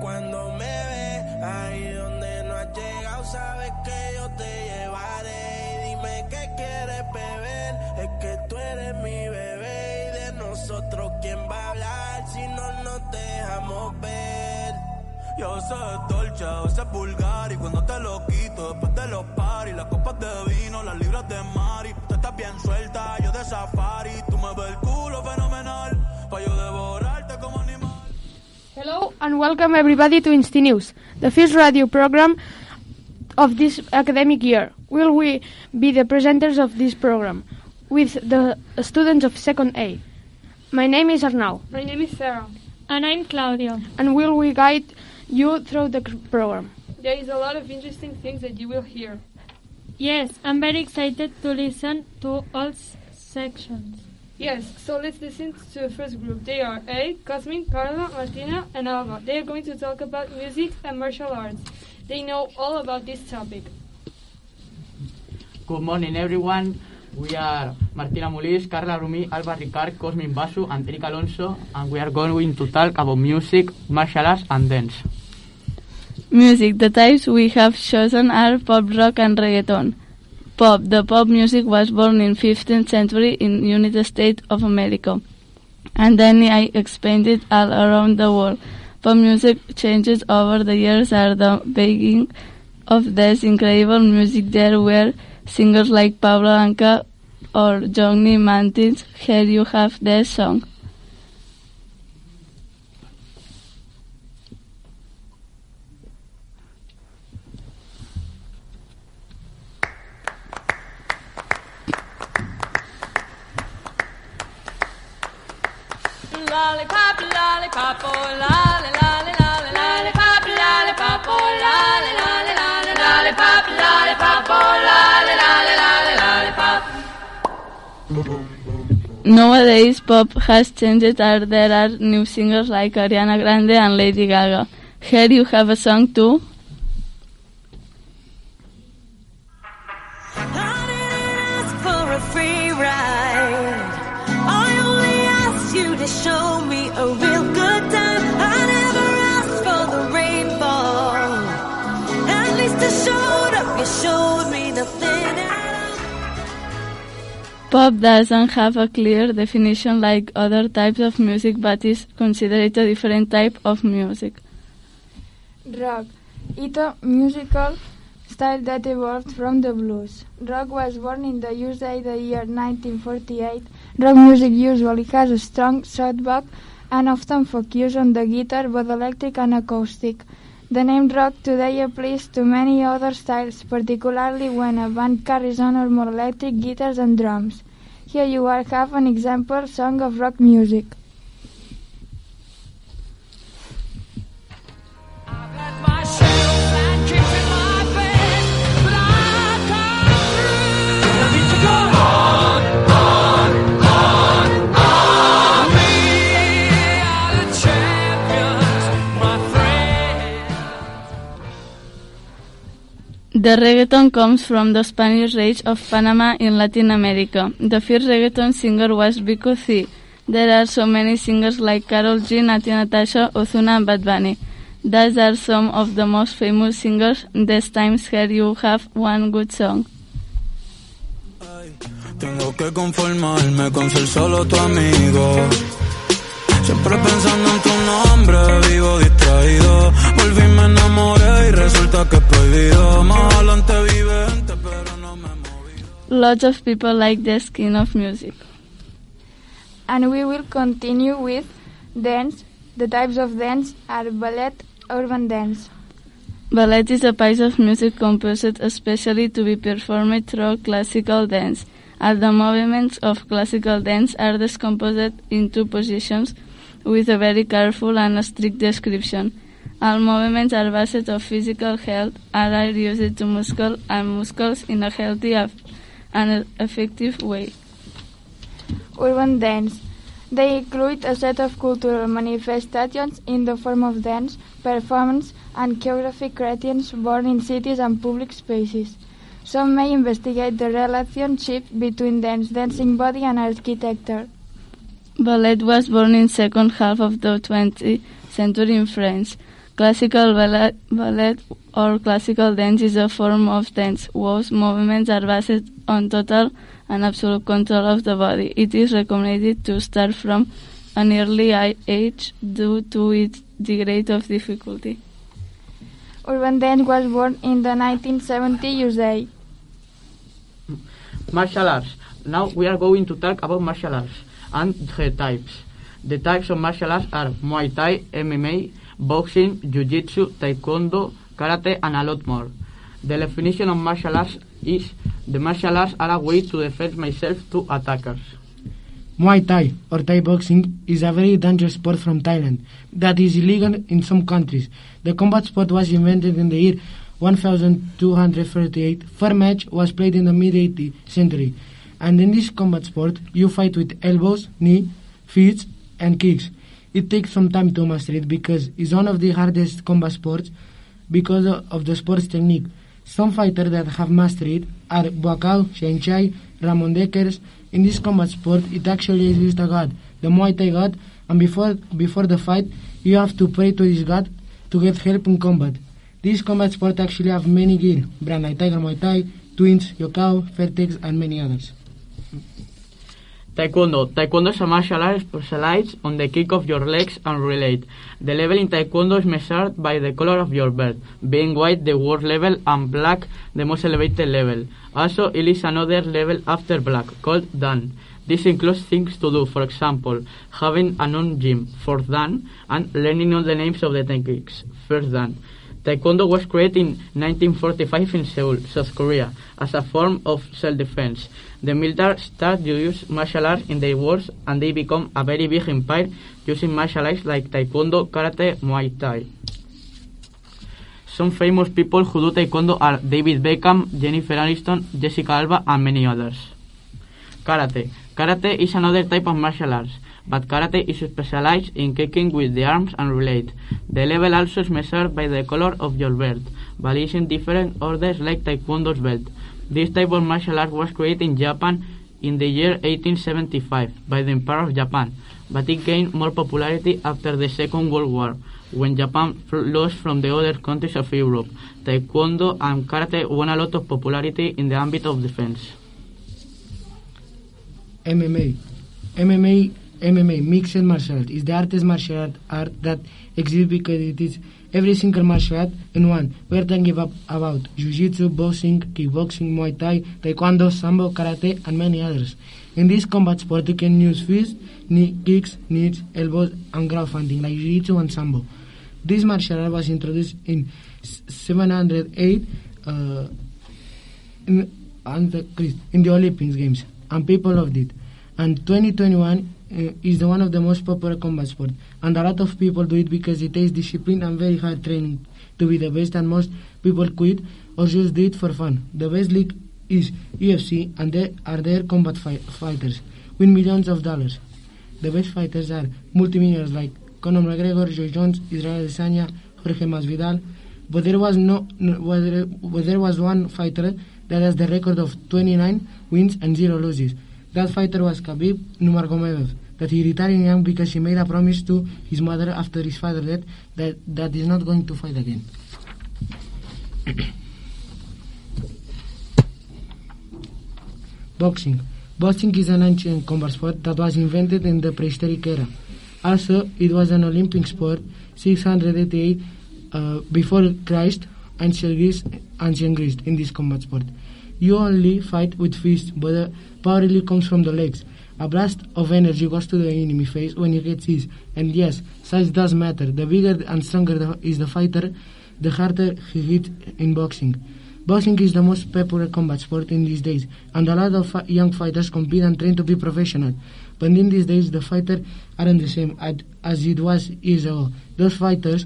cuando me ve. Ahí donde no has llegado, sabes que yo te llevaré. Y dime qué quieres beber, es que tú eres mi bebé. Y de nosotros, ¿quién va a hablar si no nos dejamos ver? Yo sé dolce, a veces vulgar y cuando te lo quito después de los paris, las copas de vino, las libras de mari, tú estás bien suelta, yo de safari, tú me ves el culo fenomenal, pa' yo. Hello and welcome everybody to Insti News, the first radio program of this academic year. Will we be the presenters of this program with the students of second A? My name is Arnau. My name is Sarah. And I'm Claudia. And will we guide you through the program? There is a lot of interesting things that you will hear. Yes, I'm very excited to listen to all s- sections. Yes, so let's listen to the first group. They are A, Cosmin, Carla, Martina, and Alba. They are going to talk about music and martial arts. They know all about this topic. Good morning, everyone. We are Martina Mulis, Carla Rumi, Alba Ricard, Cosmin Basu, and Eric Alonso, and we are going to talk about music, martial arts, and dance. Music. The types we have chosen are pop rock and reggaeton. Pop. The pop music was born in 15th century in United States of America, and then I expanded all around the world. Pop music changes over the years are the beginning of this incredible music. There were singers like Pablo Anka or Johnny Mantins. Here you have this song. Lollipop, lollipop, oh, lolly, lolly, lolly, lollipop, lollipop, oh, lolly, lolly, lolly, lollipop, lollipop, oh, lolly, lolly, lolly, lollipop. Nowadays, pop has changed as there are new singers like Ariana Grande and Lady Gaga. Here you have a song too. Asked to show me a real good time. I never asked for the rainfall. At least I showed up. You showed me nothing. Pop doesn't have a clear definition like other types of music but is considered a different type of music. Rock. It's a musical style that evolved from the blues. Rock was born in the USA the year 1948. Rock music usually has a strong soundback and often focus on the guitar, both electric and acoustic. The name rock today applies to many other styles, particularly when a band carries on or more electric guitars and drums. Here you are have an example song of rock music. My The reggaeton comes from the Spanish Rage of Panama in Latin America. The first reggaeton singer was Vico C. There are so many singers like Karol G, Natti Natasha, Ozuna and Bad Bunny. Those are some of the most famous singers. This times here you have one good song. Tengo que conformarme con ser solo tu amigo. Siempre pensando en tu nombre, vivo distraído. Volví, me enamoré y resulta que es prohibido. Más adelante vive gente, pero no me Lots of people like this kind of music. and we will continue with dance. The types of dance are ballet, urban dance. Ballet is a piece of music composed especially to be performed through classical dance. as the movements of classical dance are discomposed into positions with a very careful and strict description. All movements are based on physical health and are used to muscle and muscles in a healthy and effective way. Urban dance. They include a set of cultural manifestations in the form of dance, performance, and choreographic creations born in cities and public spaces. Some may investigate the relationship between dance, dancing body, and architecture. Ballet was born in second half of the 20th century in France. Classical ballet, ballet or classical dance is a form of dance whose movements are based on total and absolute control of the body. It is recommended to start from an early age due to its degree of difficulty. Urban dance was born in the 1970 USA. Martial arts. Now we are going to talk about martial arts and their types. The types of martial arts are Muay Thai, MMA, boxing, Jiu-Jitsu, Taekwondo, Karate, and a lot more. The definition of martial arts is the martial arts are a way to defend myself to attackers. Muay Thai or Thai boxing is a very dangerous sport from Thailand that is illegal in some countries. The combat sport was invented in the year 1238. First match was played in the mid 18th century. And in this combat sport, you fight with elbows, knee, feet, and kicks. It takes some time to master it because it's one of the hardest combat sports because of the sport's technique. Some fighters that have mastered it are Buakau, Saenchai, Ramon Dekkers. In this combat sport, it actually exists a god, the Muay Thai god, and before before the fight, you have to pray to this god to get help in combat. This combat sport actually have many gear, Brandai Tiger Muay Thai, Twins, Yokkao, Vertex, and many others. Taekwondo. Taekwondo is a martial art specialized on the kick of your legs and relate. The level in Taekwondo is measured by the color of your belt, being white the worst level and black the most elevated level. Also, it is another level after black, called Dan. This includes things to do, for example, having a non-gym, for Dan, and learning all the names of the techniques, first Dan. Taekwondo was created in 1945 in Seoul, South Korea, as a form of self-defense. The military started to use martial arts in their wars and they become a very big empire using martial arts like Taekwondo, Karate, Muay Thai. Some famous people who do Taekwondo are David Beckham, Jennifer Aniston, Jessica Alba, and many others. Karate. Karate is another type of martial arts, but karate is specialized in kicking with the arms and relate. The level also is measured by the color of your belt, but is in different orders like Taekwondo's belt. This type of martial art was created in Japan in the year 1875 by the Emperor of Japan, but it gained more popularity after the Second World War, when Japan lost from the other countries of Europe. Taekwondo and karate won a lot of popularity in the ambit of defense. MMA. MMA, MMA, mixed martial art, is the artist martial art, that exists because it is every single martial art in one. We are talking about, jiu-jitsu, boxing, kickboxing, muay thai, taekwondo, sambo, karate, and many others. In this combat sport, you can use fists, knee kicks, knees, elbows, and ground fighting like jiu-jitsu and sambo. This martial art was introduced in 708 uh, in, in the Olympics Games, and people loved it. And 2021 uh, Uh, is the one of the most popular combat sport, and a lot of people do it because it takes discipline and very hard training to be the best, and most people quit or just do it for fun. The best league is UFC, and they are their combat fi- fighters, win millions of dollars. The best fighters are multimillionaires like Conor McGregor, Joe Jones, Israel Adesanya, Jorge Masvidal, but there was no, no but there was one fighter that has the record of 29 wins and zero losses. That fighter was Khabib Nurmagomedov. That he retired young because he made a promise to his mother after his father died that that he's not going to fight again. Boxing. Boxing is an ancient combat sport that was invented in the prehistoric era. Also, it was an Olympic sport 688 uh, before Christ, ancient Greece, ancient Greece in this combat sport. You only fight with fists, but the power really comes from the legs. A blast of energy goes to the enemy face when he gets hit. And yes, size does matter. The bigger and stronger the, is the fighter, the harder he hits in boxing. Boxing is the most popular combat sport in these days, and a lot of fi- young fighters compete and train to be professional. But in these days, the fighters aren't the same as it was years ago. Those fighters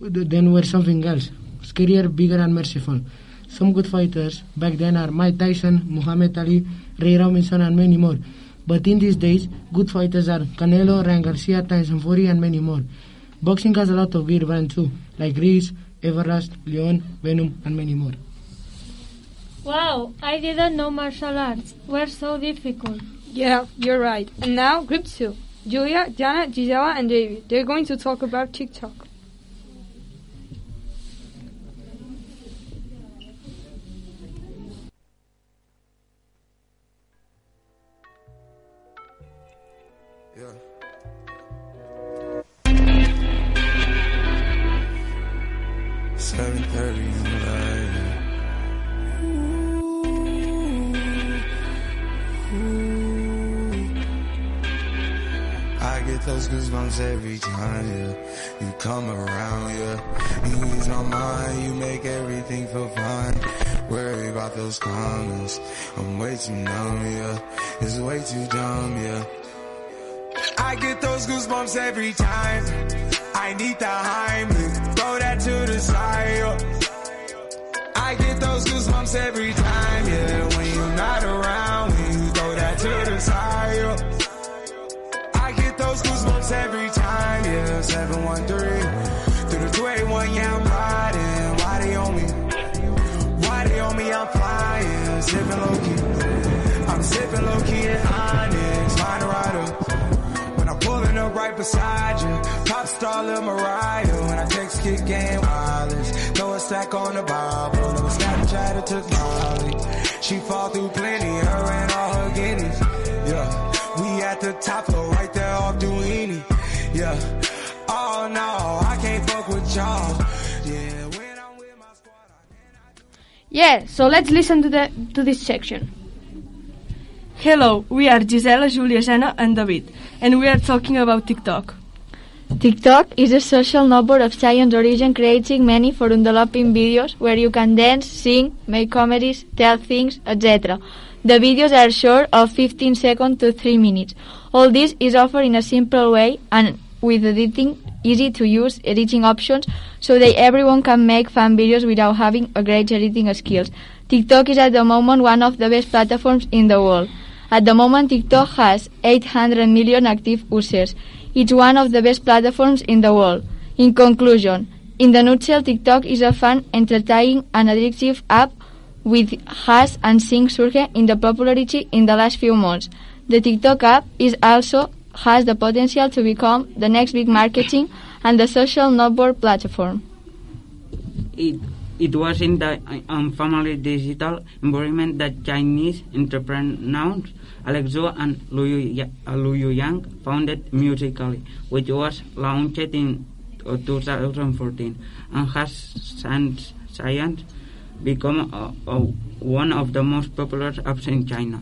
then were something else, scarier, bigger, and merciful. Some good fighters back then are Mike Tyson, Muhammad Ali, Ray Robinson, and many more. But in these days, good fighters are Canelo, Ryan Garcia, Tyson Fury, and many more. Boxing has a lot of gear brands too, like Reese, Everlast, Leon, Venum, and many more. Wow, I didn't know martial arts were so difficult. Yeah, you're right. And now, group two. Julia, Janet, Gisela, and David. They're going to talk about TikTok. I get those goosebumps every time, yeah. You come around, yeah. You ease my mind, you make everything feel fine. Worry about those comments I'm way too numb, yeah. It's way too dumb, yeah. I get those goosebumps every time. I need the high yeah. I get those goosebumps every time, yeah. When you're not around, when you throw that to the side. I get those goosebumps every time, yeah. 713 through the 281, yeah, I'm riding. Why they on me? Why they on me? I'm flying, sipping low key. I'm sipping low key in Onyx, right beside you, pop star Lil Mariah. When I text kick game wireless, throw a stack on the Bible. Snapchat or took Molly. She fall through plenty, her and all her guineas. Yeah, we at the top floor, right there off Duini. Yeah, oh no, I can't fuck with y'all. Yeah, so let's listen to the to this section. Hello, we are Gisela, Julia, Jana, and David, and we are talking about TikTok. TikTok is a social network of science origin creating many for developing videos where you can dance, sing, make comedies, tell things, etc. The videos are short of 15 seconds to 3 minutes. All this is offered in a simple way and with editing easy to use editing options so that everyone can make fun videos without having a great editing skills. TikTok is at the moment one of the best platforms in the world. At the moment, TikTok has 800 million active users. It's one of the best platforms in the world. In conclusion, in the nutshell, TikTok is a fun, entertaining, and addictive app with has and sing surge in the popularity in the last few months. The TikTok app is also has the potential to become the next big marketing and the social network platform. It, it was in the um, unfamiliar digital environment that Chinese entrepreneurs Alex Zhu and uh, Yang founded Musical.ly, which was launched in uh, 2014 and has since become uh, uh, one of the most popular apps in China.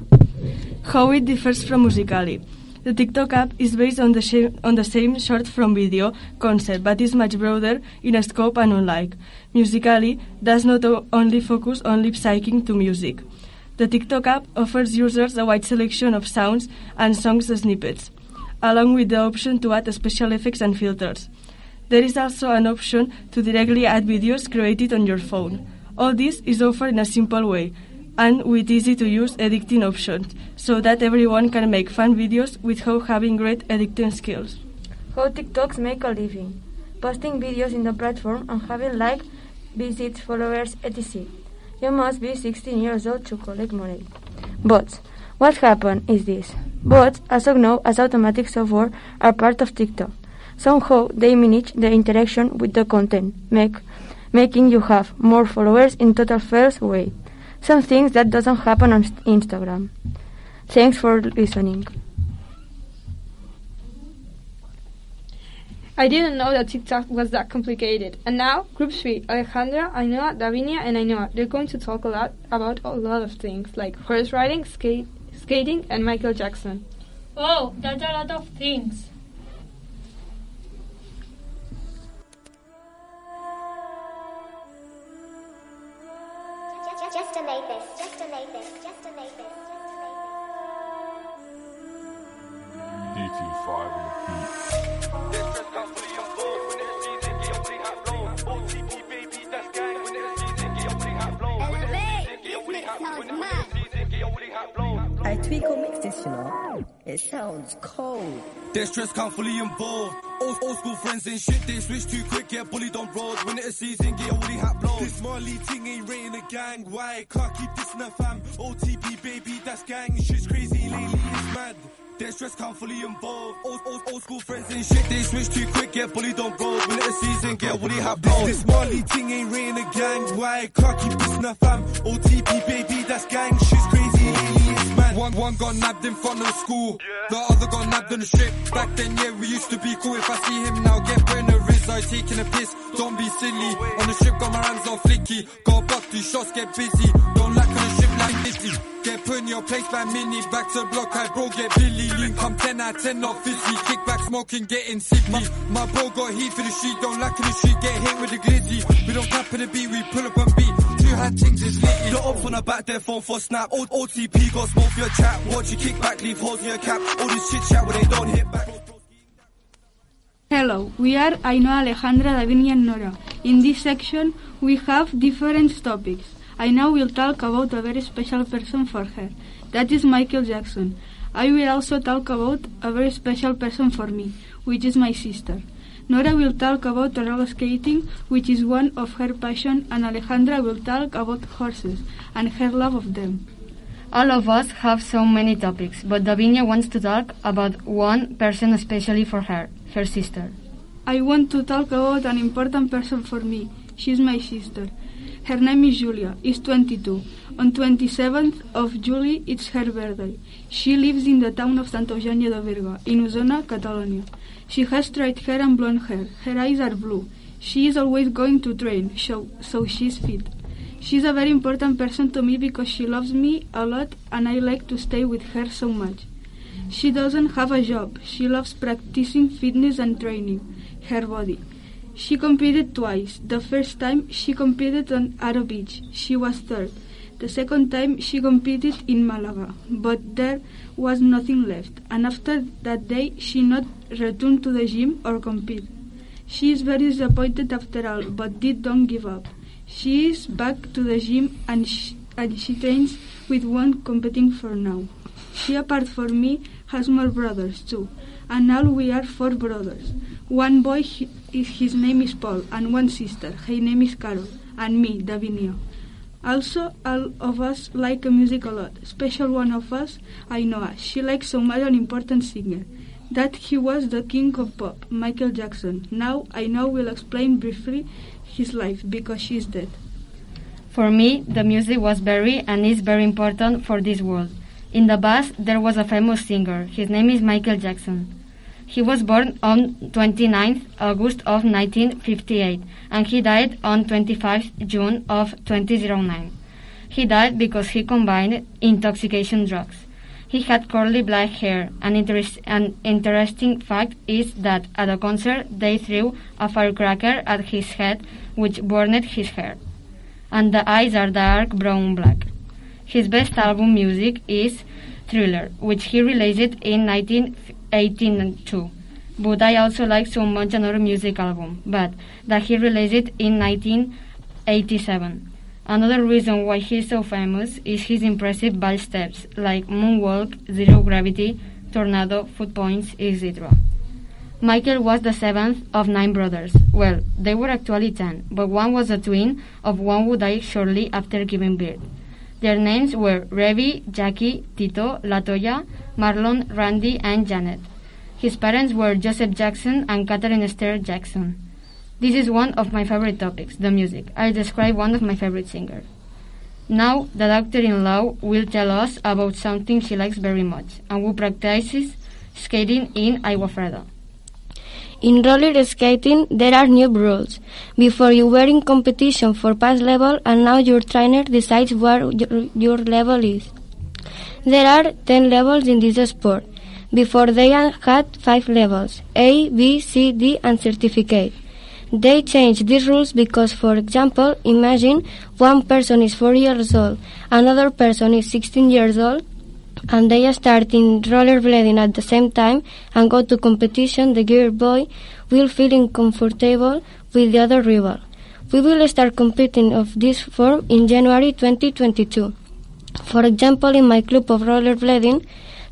How it differs from Musical.ly. The TikTok app is based on the, same, on the same short form video concept, but is much broader in a scope and unlike. Musical.ly does not only focus on lip syncing to music. The TikTok app offers users a wide selection of sounds and songs snippets, along with the option to add special effects and filters. There is also an option to directly add videos created on your phone. All this is offered in a simple way and with easy to use editing options so that everyone can make fun videos without having great editing skills. How TikToks make a living. Posting videos in the platform and having like, visits, followers, etc. You must be 16 years old to collect money. Bots. What happened is this. Bots, as of now, as automatic software, are part of TikTok. Somehow they manage the interaction with the content, make, making you have more followers in total first way. Some things that doesn't happen on Instagram. Thanks for listening. I didn't know that TikTok was that complicated. And now, Group 3, Alejandra, Ainhoa, Davinia, and Ainhoa, they're going to talk a lot about a lot of things, like horse riding, skate, skating, and Michael Jackson. Oh, that's a lot of things. Just, just to make just to make just to make. DT5 on the beat. I Tweako mix this, you know. It sounds cold. Their stress can't fully involved. Old, old school friends and shit, they switch too quick, get bullied on road. When it's season, get a woolly hat blown. This Marley ting ain't rating the gang. Why? Can't keep this in the fam. OTP baby, that's gang. Shit's crazy lately, it's mad. Their stress can't fully involved. Old, old, old school friends and shit, they switch too quick, get bullied on road. When it's season, get woolly hat blown. This Marley ting ain't rain a gang. Why? Can't keep this in the fam. OTP baby, that's gang. She's crazy, lately it's man. One, one got nabbed in front of school. The other got nabbed on the strip. Back then, yeah, we used to be cool. If I see him now, get a wrist. I taking a piss. Don't be silly. On the strip, got my hands on flicky. Got buck, these shots get busy. Don't lack on the strip like Disney. Get put in your place by mini. Back to the block, I bro, get Billy. Lean come 10 out of 10, not fizzy. Kick back smoking, getting sippy. My bro got heat for the street. Don't lack in the street, get hit with the glizzy. We don't tap in the beat, we pull up and beat. Things is ops on back, their phone for snap. OTP got smoke for your chat. Watch you kick back, leave holes in your cap. All this chat where they don't hit back. Hello, we are Ainhoa, Alejandra, Davinia and Nora. In this section, we have different topics. Aina will talk about a very special person for her. That is Michael Jackson. I will also talk about a very special person for me, which is my sister. Nora will talk about roller skating, which is one of her passion, and Alejandra will talk about horses and her love of them. All of us have so many topics, but Davinia wants to talk about one person especially for her, her sister. I want to talk about an important person for me. She's my sister. Her name is Julia, is 22. On 27th of July, it's her birthday. She lives in the town of Sant Eugeni de Berga, in Osona, Catalonia. She has straight hair and blonde hair. Her eyes are blue. She is always going to train, so, so she's fit. She's a very important person to me because she loves me a lot and I like to stay with her so much. She doesn't have a job. She loves practicing fitness and training her body. She competed twice. The first time she competed on Aro Beach. She was third. The second time she competed in Malaga, but there was nothing left. And after that day she not returned to the gym or compete. She is very disappointed after all, but did don't give up. She is back to the gym and she, and she trains with one competing for now. She, apart from me, has more brothers too, and now we are four brothers. One boy, he, his name is Paul, and one sister, her name is Carol, and me, Davinia. Also, all of us like music a lot. Special one of us, Ainhoa. She likes so much an important singer. That he was the king of pop, Michael Jackson. Now, Ainhoa will explain briefly his life because she is dead. For me, the music was very and is very important for this world. In the past, there was a famous singer. His name is Michael Jackson. He was born on 29th August of 1958 and he died on 25th June of 2009. He died because he combined intoxication drugs. He had curly black hair. An, an interesting fact is that at a concert they threw a firecracker at his head which burned his hair. And the eyes are dark brown black. His best album music is Thriller, which he released in 1982. But I also like so much another music album, but that he released in 1987. Another reason why he's so famous is his impressive ball steps like moonwalk, zero gravity, tornado, foot points, etc. Michael was the seventh of nine brothers. Well, they were actually ten, but one was a twin of one who died shortly after giving birth. Their names were Rebbie, Jackie, Tito, Latoya, Marlon, Randy, and Janet. His parents were Joseph Jackson and Catherine Esther Jackson. This is one of my favorite topics, the music. I'll describe one of my favorite singers. Now, the doctor-in-law will tell us about something she likes very much and who practices skating in Aguafreda. In roller skating, there are new rules. Before you were in competition for pass level and now your trainer decides your, your level is. There are 10 levels in this sport. Before they had 5 levels, A, B, C, D and certificate. They changed these rules because, for example, imagine one person is 4 years old, another person is 16 years old, and they start in rollerblading at the same time and go to competition, the girl boy will feel uncomfortable with the other rival. We will start competing of this form in January 2022. For example, in my club of rollerblading,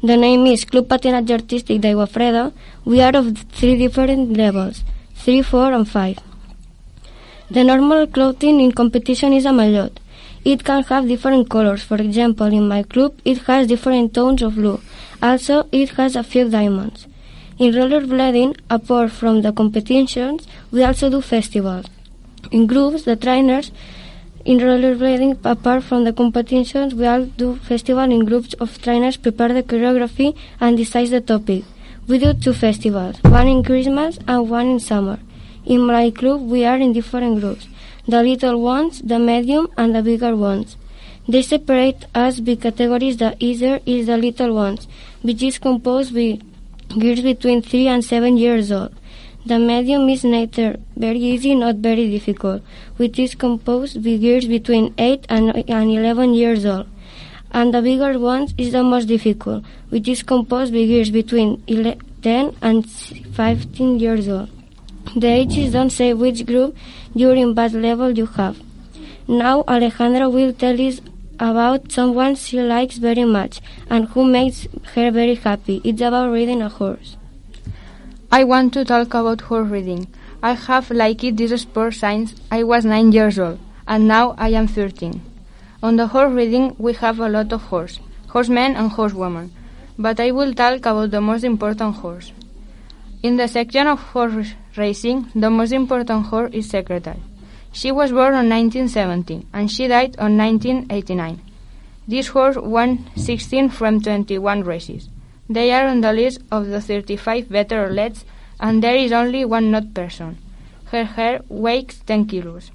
the name is Club Patinaje Artístic de Aguafreda, we are of three different levels, 3, 4 and 5. The normal clothing in competition is a maillot. It can have different colors. For example, in my club, it has different tones of blue. Also, it has a few diamonds. In rollerblading, apart from the competitions, we also do festivals. In groups, the trainers in rollerblading, apart from the competitions, we all do festival in groups of trainers, prepare the choreography, and decide the topic. We do two festivals, one in Christmas and one in summer. In my club, we are in different groups, the little ones, the medium, and the bigger ones. They separate us by categories. The easier is the little ones, which is composed by girls between 3 and 7 years old. The medium is neither very easy nor very difficult, which is composed by girls between 8 and, and 11 years old. And the bigger one is the most difficult, which is composed by girls between 11, 10 and 15 years old. The ages don't say which group during bad level you have. Now Alejandra will tell us about someone she likes very much and who makes her very happy. It's about reading a horse. I want to talk about horse reading. I have liked this sport since I was 9 years old, and now I am 13. On the horse reading, we have a lot of horse, horsemen and horsewomen, but I will talk about the most important horse. In the section of horse racing, the most important horse is Secretariat. She was born on 1970 and she died on 1989. This horse won 16 from 21 races. They are on the list of the 35 better athletes and there is only one not person. Her hair weighs 10 kilos.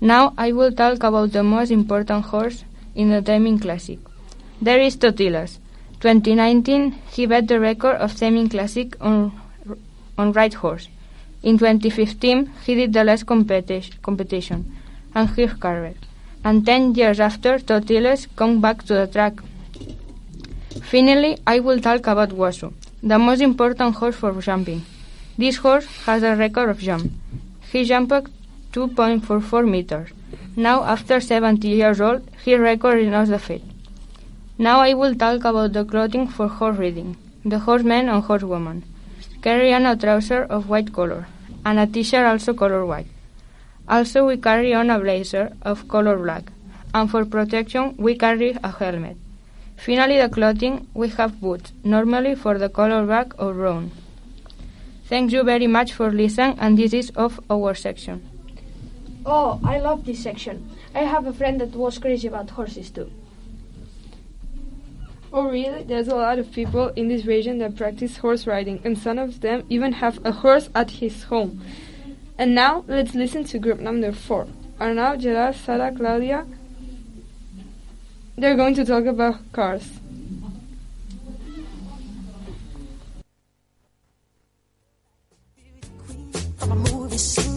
Now I will talk about the most important horse in the Taming Classic. There is Totilas. 2019 he beat the record of Taming Classic on, on right horse. In 2015 he did the last competi- competition and his career. And 10 years after Totilas come back to the track. Finally, I will talk about Huaso, the most important horse for jumping. This horse has a record of jump. He jumped 2.44 meters. Now, after 70 years old, his record is not the feat. Now I will talk about the clothing for horse riding. The horsemen and horsewomen carry on a trouser of white color and a t-shirt also color white. Also we carry on a blazer of color black and for protection we carry a helmet. Finally the clothing we have boots, normally for the color black or brown. Thank you very much for listening and this is of our section. Oh, I love this section. I have a friend that was crazy about horses too. Oh, really? There's a lot of people in this region that practice horse riding, and some of them even have a horse at his home. And now, let's listen to group number four. Arnau, Gerard, Sara, Claudia. They're going to talk about cars. from a movie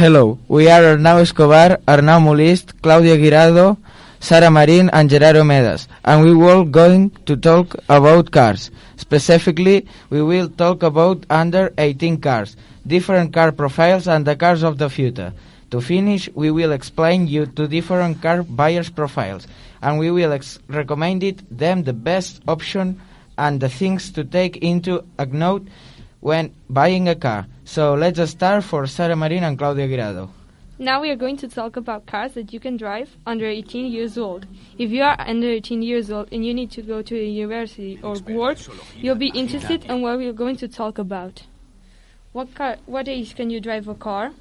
Hello, we are Arnau Escobar, Arnau Molist, Claudia Guirado, Sarah Marin and Gerardo Medas, and we will going to talk about cars. Specifically, we will talk about under 18 cars, different car profiles and the cars of the future. To finish, we will explain you two different car buyers profiles, and we will recommend it them the best option and the things to take into account when buying a car. So let's start for Sara Marin and Claudia Guirado. Now we are going to talk about cars that you can drive under 18 years old. If you are under 18 years old and you need to go to a university or work, you'll be interested in what we are going to talk about. What car? What age can you drive a car?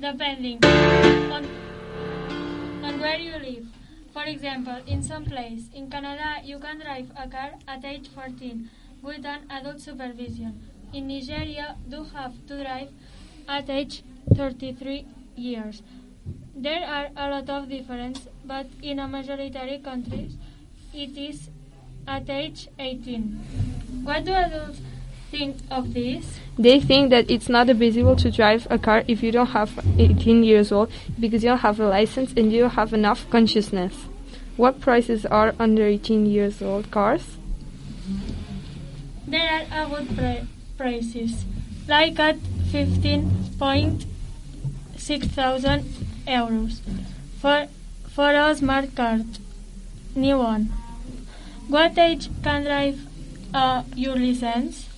depending on, on where you live. For example, in some place in Canada, you can drive a car at age 14 with an adult supervision. In Nigeria, do have to drive at age 33 years. There are a lot of difference, but in a majority countries, it is at age 18. What do adults think of this? They think that it's not advisable to drive a car if you don't have 18 years old because you don't have a license and you don't have enough consciousness. What prices are under 18 years old cars? There are a good pri- prices, like at 15.6 thousand euros for for a smart car, new one. What age can drive uh, your license?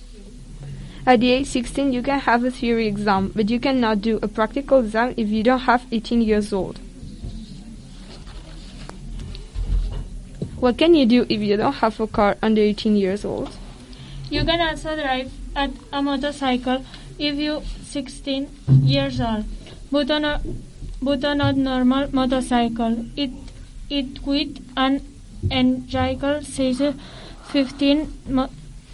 At the age 16, you can have a theory exam, but you cannot do a practical exam if you don't have 18 years old. What can you do if you don't have a car under 18 years old? You can also drive at a motorcycle if you 16 years old, but on a but on a normal motorcycle. It it with an engine size 15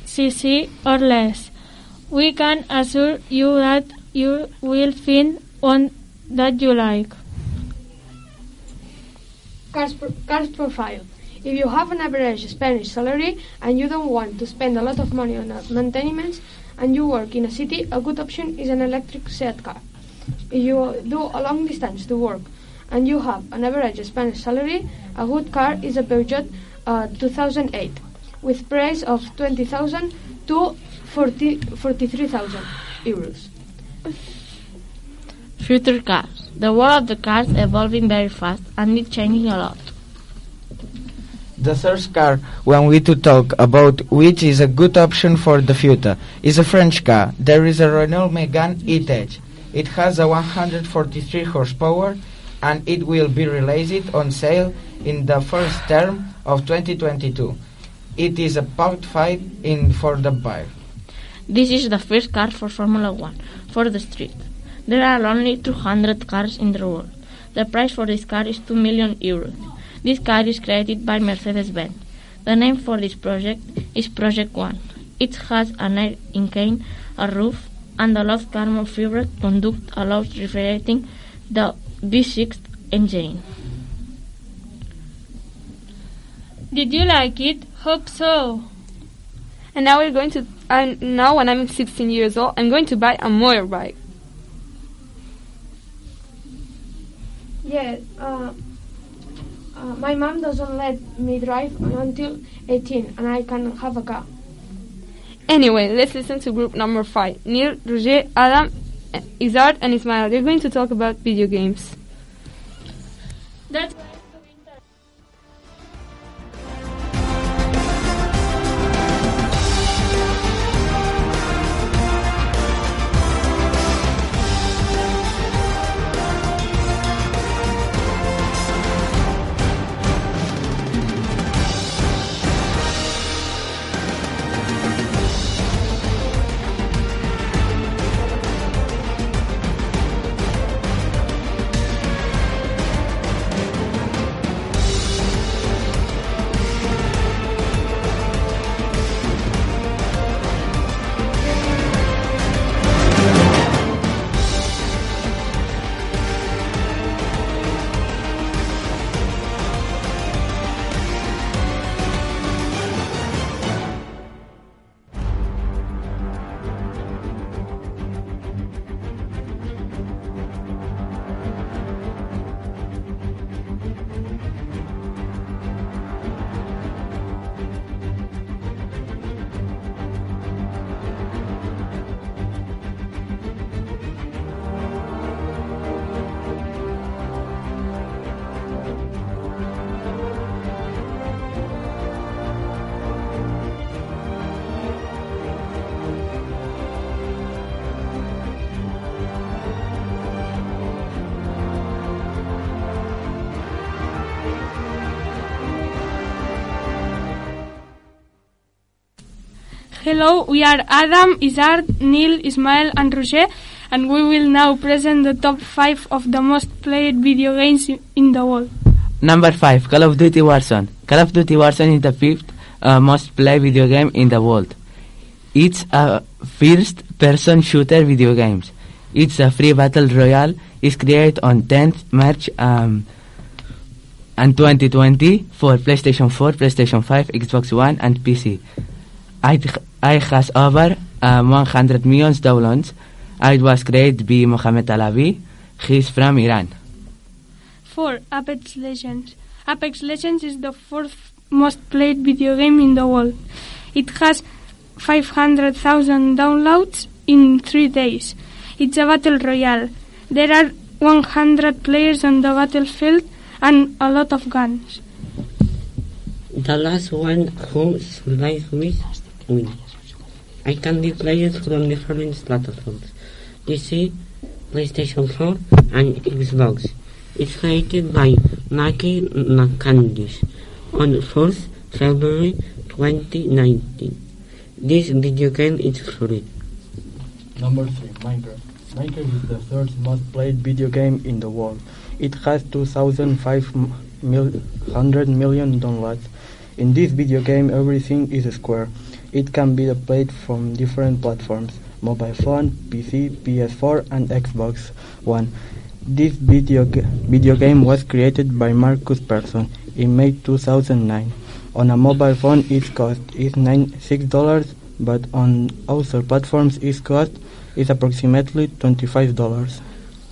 cc or less. We can assure you that you will find one that you like. Cars, pro- cars profile. If you have an average Spanish salary and you don't want to spend a lot of money on maintenance and you work in a city, a good option is an electric car. If you do a long distance to work and you have an average Spanish salary, a good car is a Peugeot uh, 2008 with price of 20,000 to 40 43,000 euros. Future cars. The world of the cars evolving very fast and it's changing a lot. The third car, when we to talk about which is a good option for the future, is a French car. There is a Renault Megane E-Tech. It has a 143 horsepower and it will be released on sale in the first term of 2022. It is a part 5 in for the buyer. This is the first car for Formula One for the street. There are only 200 cars in the world. The price for this car is 2 million euros. This car is created by Mercedes-Benz. The name for this project is Project One. It has an air intake, a roof, and a loft carbon fiber conduct allows refrigerating the V6 engine. Did you like it? Hope so. And now we're going to. And now, when I'm 16 years old, I'm going to buy a motorbike. Yeah, uh, uh, my mom doesn't let me drive until 18 and I can have a car. Anyway, let's listen to group number five. Neil, Roger, Adam, Izard, and Ismail. They're going to talk about video games. That's Hello, we are Adam, Izard, Neil, Ismael, and Roger, and we will now present the top 5 of the most played video games in the world. Number 5. Call of Duty Warzone. Call of Duty Warzone is the fifth uh, most played video game in the world. It's a first-person shooter video game. It's a free battle royale. It's created on 10th March um, and 2020 for PlayStation 4, PlayStation 5, Xbox One, and PC. It, it has over um, 100 million downloads. It was created by Mohamed Alavi. He's from Iran. 4. Apex Legends. Apex Legends is the fourth most played video game in the world. It has 500,000 downloads in three days. It's a battle royale. There are 100 players on the battlefield and a lot of guns. The last one who survives with wins. I can be played from different platforms. PC, PlayStation 4 and Xbox. It's created by Nike Nakandish on 4th February 2019. This video game is free. Number 3. Minecraft. Minecraft is the third most played video game in the world. It has 2,500 million downloads. In this video game, everything is square. It can be played from different platforms mobile phone, PC, PS4, and Xbox One. This video, video game was created by Markus Persson in May 2009. On a mobile phone, its cost is nine, $6, but on other platforms, its cost is approximately $25.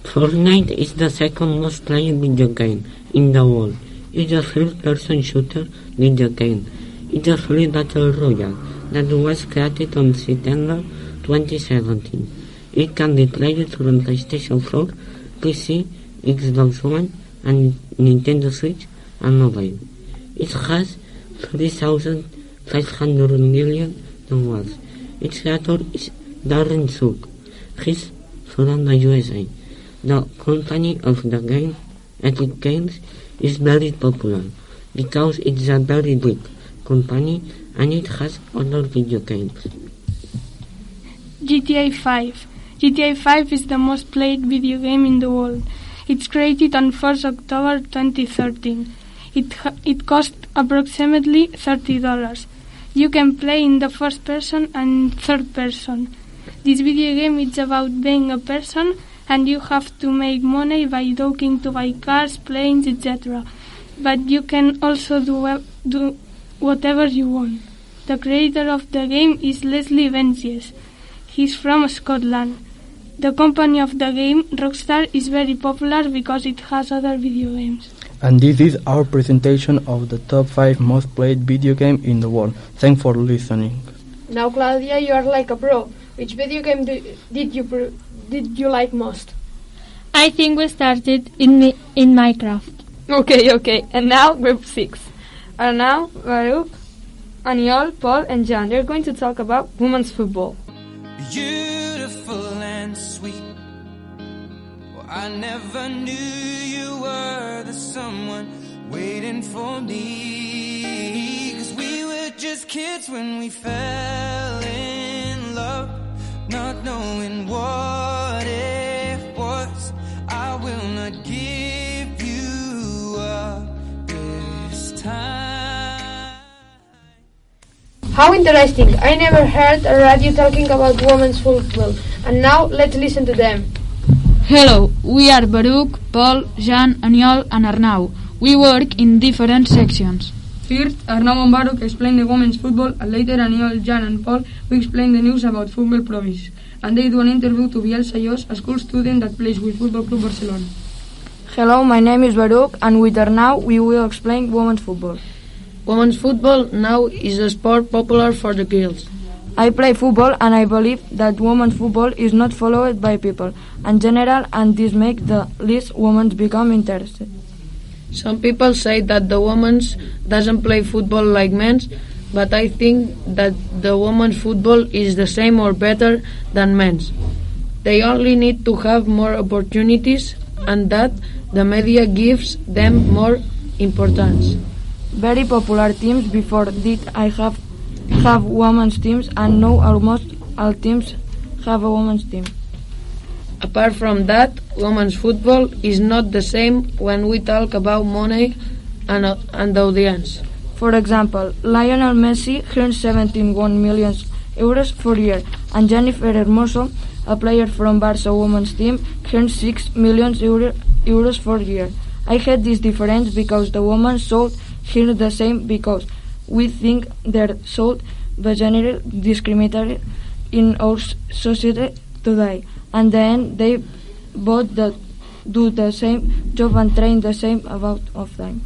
Fortnite is the second most played video game in the world. It's a first-person shooter video game. It's a free battle royale that was created on September 2017. It can be played from PlayStation 4, PC, Xbox One, and Nintendo Switch and mobile. It has 3,500 million downloads. Its creator is Darren Sugg. He's from the USA. The company of the game, Epic Games, is very popular because it's a very big company and it has other video games. GTA 5. GTA 5 is the most played video game in the world. It's created on 1st October 2013. It, it cost approximately $30. You can play in the first person and third person. This video game is about being a person and you have to make money by talking to buy cars, planes, etc. But you can also do, do whatever you want. The creator of the game is Leslie Benzies. He's from Scotland. The company of the game, Rockstar, is very popular because it has other video games. And this is our presentation of the top 5 most played video game in the world. Thanks for listening. Now, Claudia, you are like a pro. Which video game do, did you did you like most? I think we started in in Minecraft. Okay, okay. And now group six. Arnau, Baruch, Aniol, Paul, and John. They're going to talk about women's football. beautiful and sweet. Well, I never knew you were the someone waiting for me. Cause we were just kids when we fell in love, not knowing what it was. I will not give How interesting! I never heard a radio talking about women's football. And now let's listen to them. Hello, we are Baruch, Paul, Jan, Aniol, and Arnau. We work in different sections. First, Arnau and Baruch explain the women's football, and later Aniol, Jan, and Paul will explain the news about football province. And they do an interview to Biel Sayos, a school student that plays with Football Club Barcelona. Hello, my name is Baruch, and with Arnau we will explain women's football. Women's football now is a sport popular for the girls. I play football, and I believe that women's football is not followed by people in general, and this makes the least women become interested. Some people say that the women's doesn't play football like men's, but I think that the women's football is the same or better than men's. They only need to have more opportunities and that the media gives them more importance. Very popular teams before did I have have women's teams and now almost all teams have a women's team. Apart from that, women's football is not the same when we talk about money and, uh, and the audience. For example, Lionel Messi earns 17.1 million euros per year, and Jennifer Hermoso, a player from Barca women's team, earns 6 million euro, euros per year. I hate this difference because the women should earn the same because we think they're so generally discriminated in our society today, and then they both the, do the same job and train the same amount of time.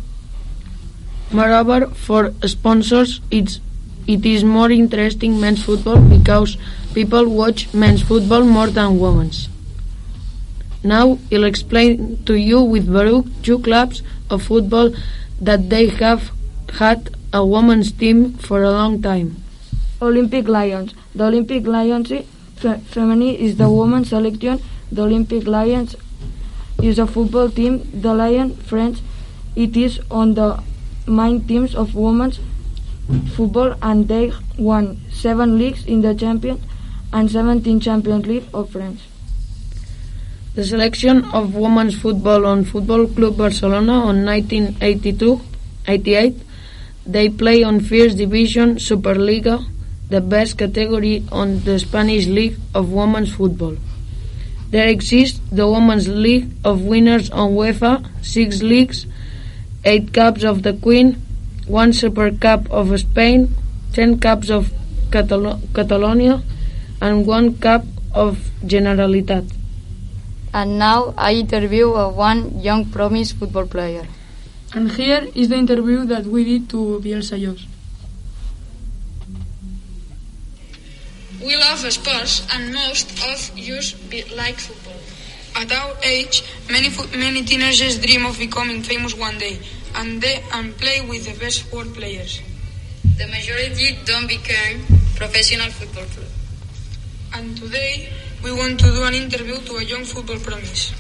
Moreover, for sponsors, it's, it is more interesting men's football because people watch men's football more than women's. Now I'll explain to you with Baruch two clubs of football that they have had a women's team for a long time. Olympic Lions. The Olympic Lions fe- Femini is the women's selection. The Olympic Lions is a football team. The Lion Friends. It is on the main teams of women's football and they won seven leagues in the champion and 17 Champions League of France. The selection of women's football on Football Club Barcelona on 1982-88 they play on First Division Superliga, the best category on the Spanish League of Women's Football. There exists the Women's League of Winners on UEFA, six leagues, eight Cups of the Queen, one Super Cup of Spain, ten Cups of Catalo- Catalonia, and one Cup of Generalitat. And now I interview a one young promise football player. And here is the interview that we did to Biel Sayos. We love sports and most of us like football. At our age, many fo- many teenagers dream of becoming famous one day and they and play with the best world players. The majority don't become professional football club. And today we want to do an interview to a young football promise.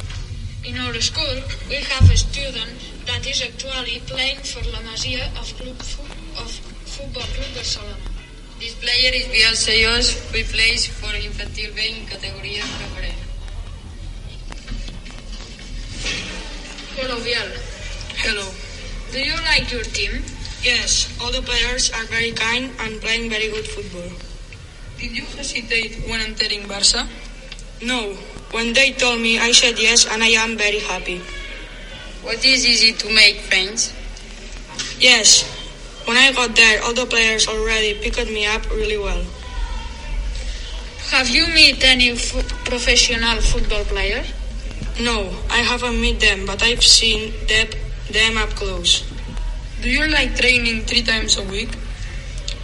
In our school, we have a student that is actually playing for La Masia of Club Fu- of Football Club Barcelona. This player is Biel Sayos, who plays for Infantil B in categoría preferente. Hello, Biel. Hello. Do you like your team? Yes, all the players are very kind and playing very good football. Did you hesitate when entering Barca? No. When they told me, I said yes, and I am very happy. What is easy to make friends? Yes. When I got there, all the players already picked me up really well. Have you met any fo- professional football player? No, I haven't met them, but I've seen them, them up close. Do you like training three times a week?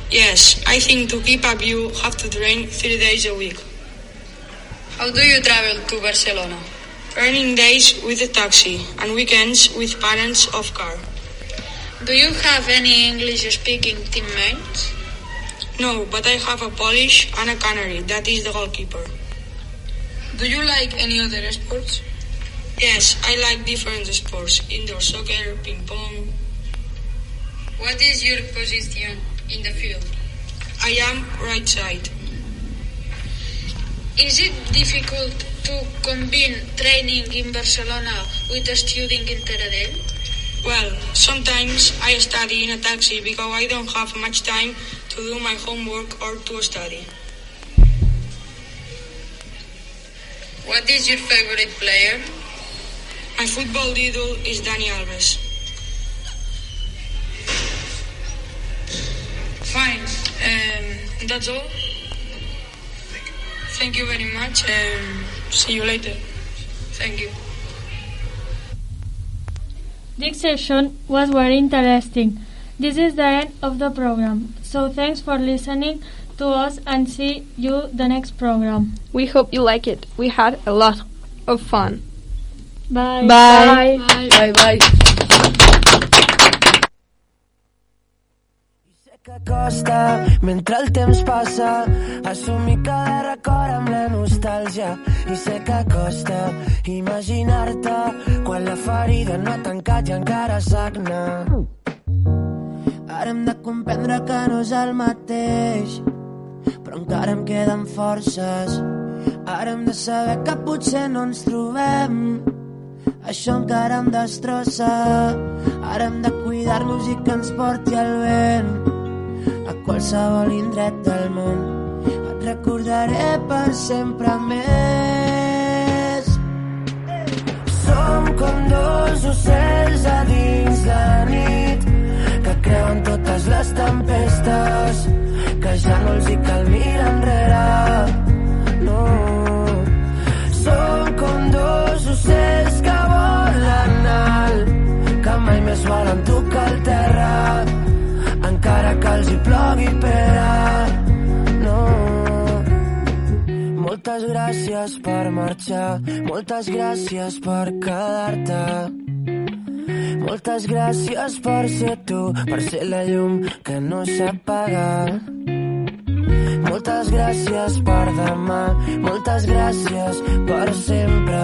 Yes, I think to keep up you have to train three days a week. How do you travel to Barcelona? Earning days with a taxi and weekends with parents of car. Do you have any English speaking teammates? No, but I have a Polish and a Canary, that is the goalkeeper. Do you like any other sports? Yes, I like different sports indoor soccer, ping pong. What is your position in the field? I am right side. Is it difficult to combine training in Barcelona with studying in Taradell? Well, sometimes I study in a taxi because I don't have much time to do my homework or to study. What is your favorite player? My football idol is Dani Alves. Fine. Um, that's all. Thank you very much. Um, see you later. Thank you. This session was very interesting. This is the end of the program. So thanks for listening to us and see you the next program. We hope you like it. We had a lot of fun. Bye. Bye. Bye bye. Costa, mentre el temps passa, assumir cada record amb la nostàlgia. I sé que costa imaginar-te quan la ferida no ha tancat i encara sagna. Ara hem de comprendre que no és el mateix, però encara em queden forces. Ara hem de saber que potser no ens trobem, això encara em destrossa. Ara hem de cuidar-nos i que ens porti el vent a qualsevol indret del món. Et recordaré per sempre més. Som com dos ocells a dins la nit que creuen totes les tempestes que ja no els hi cal mirar enrere no som com dos ocells més volen tocar el terra encara que els hi plogui pera no moltes gràcies per marxar moltes gràcies per quedar-te moltes gràcies per ser tu, per ser la llum que no s'apaga. Moltes gràcies per demà, moltes gràcies per sempre.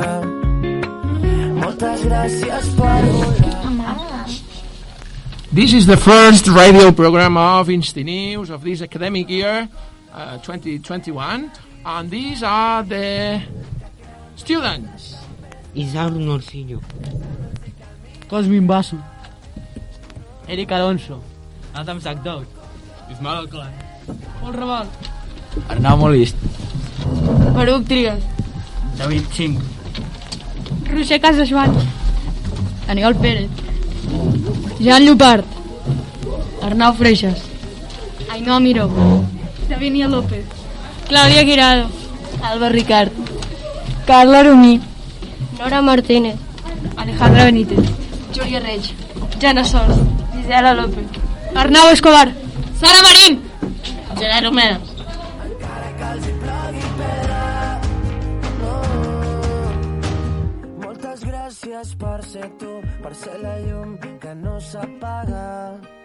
Moltes gràcies per volar. This is the first radio program of Instinews of this academic year, uh, 2021, and these are the students. Isauro Norcillo. Cosmin Basso. Eric Alonso. Adam Sagdou. Ismael Alcalà. Pol Raval. Arnau Molist. Baruc Trias. David Ching. Roger Casajoan. Aniol Pérez. Jean Llopart. Arnau Freixas. Ainhoa Miró. Davinia López. Clàudia Guirado. Alba Ricard. Carla Rumí. Nora Martínez. Alejandra Benítez. Júlia Reig. Jana Sols. Gisela López. Arnau Escobar. Sara Marín. Gerard Romero. Moltes gràcies per ser tu, per ser la llum que no s'apaga.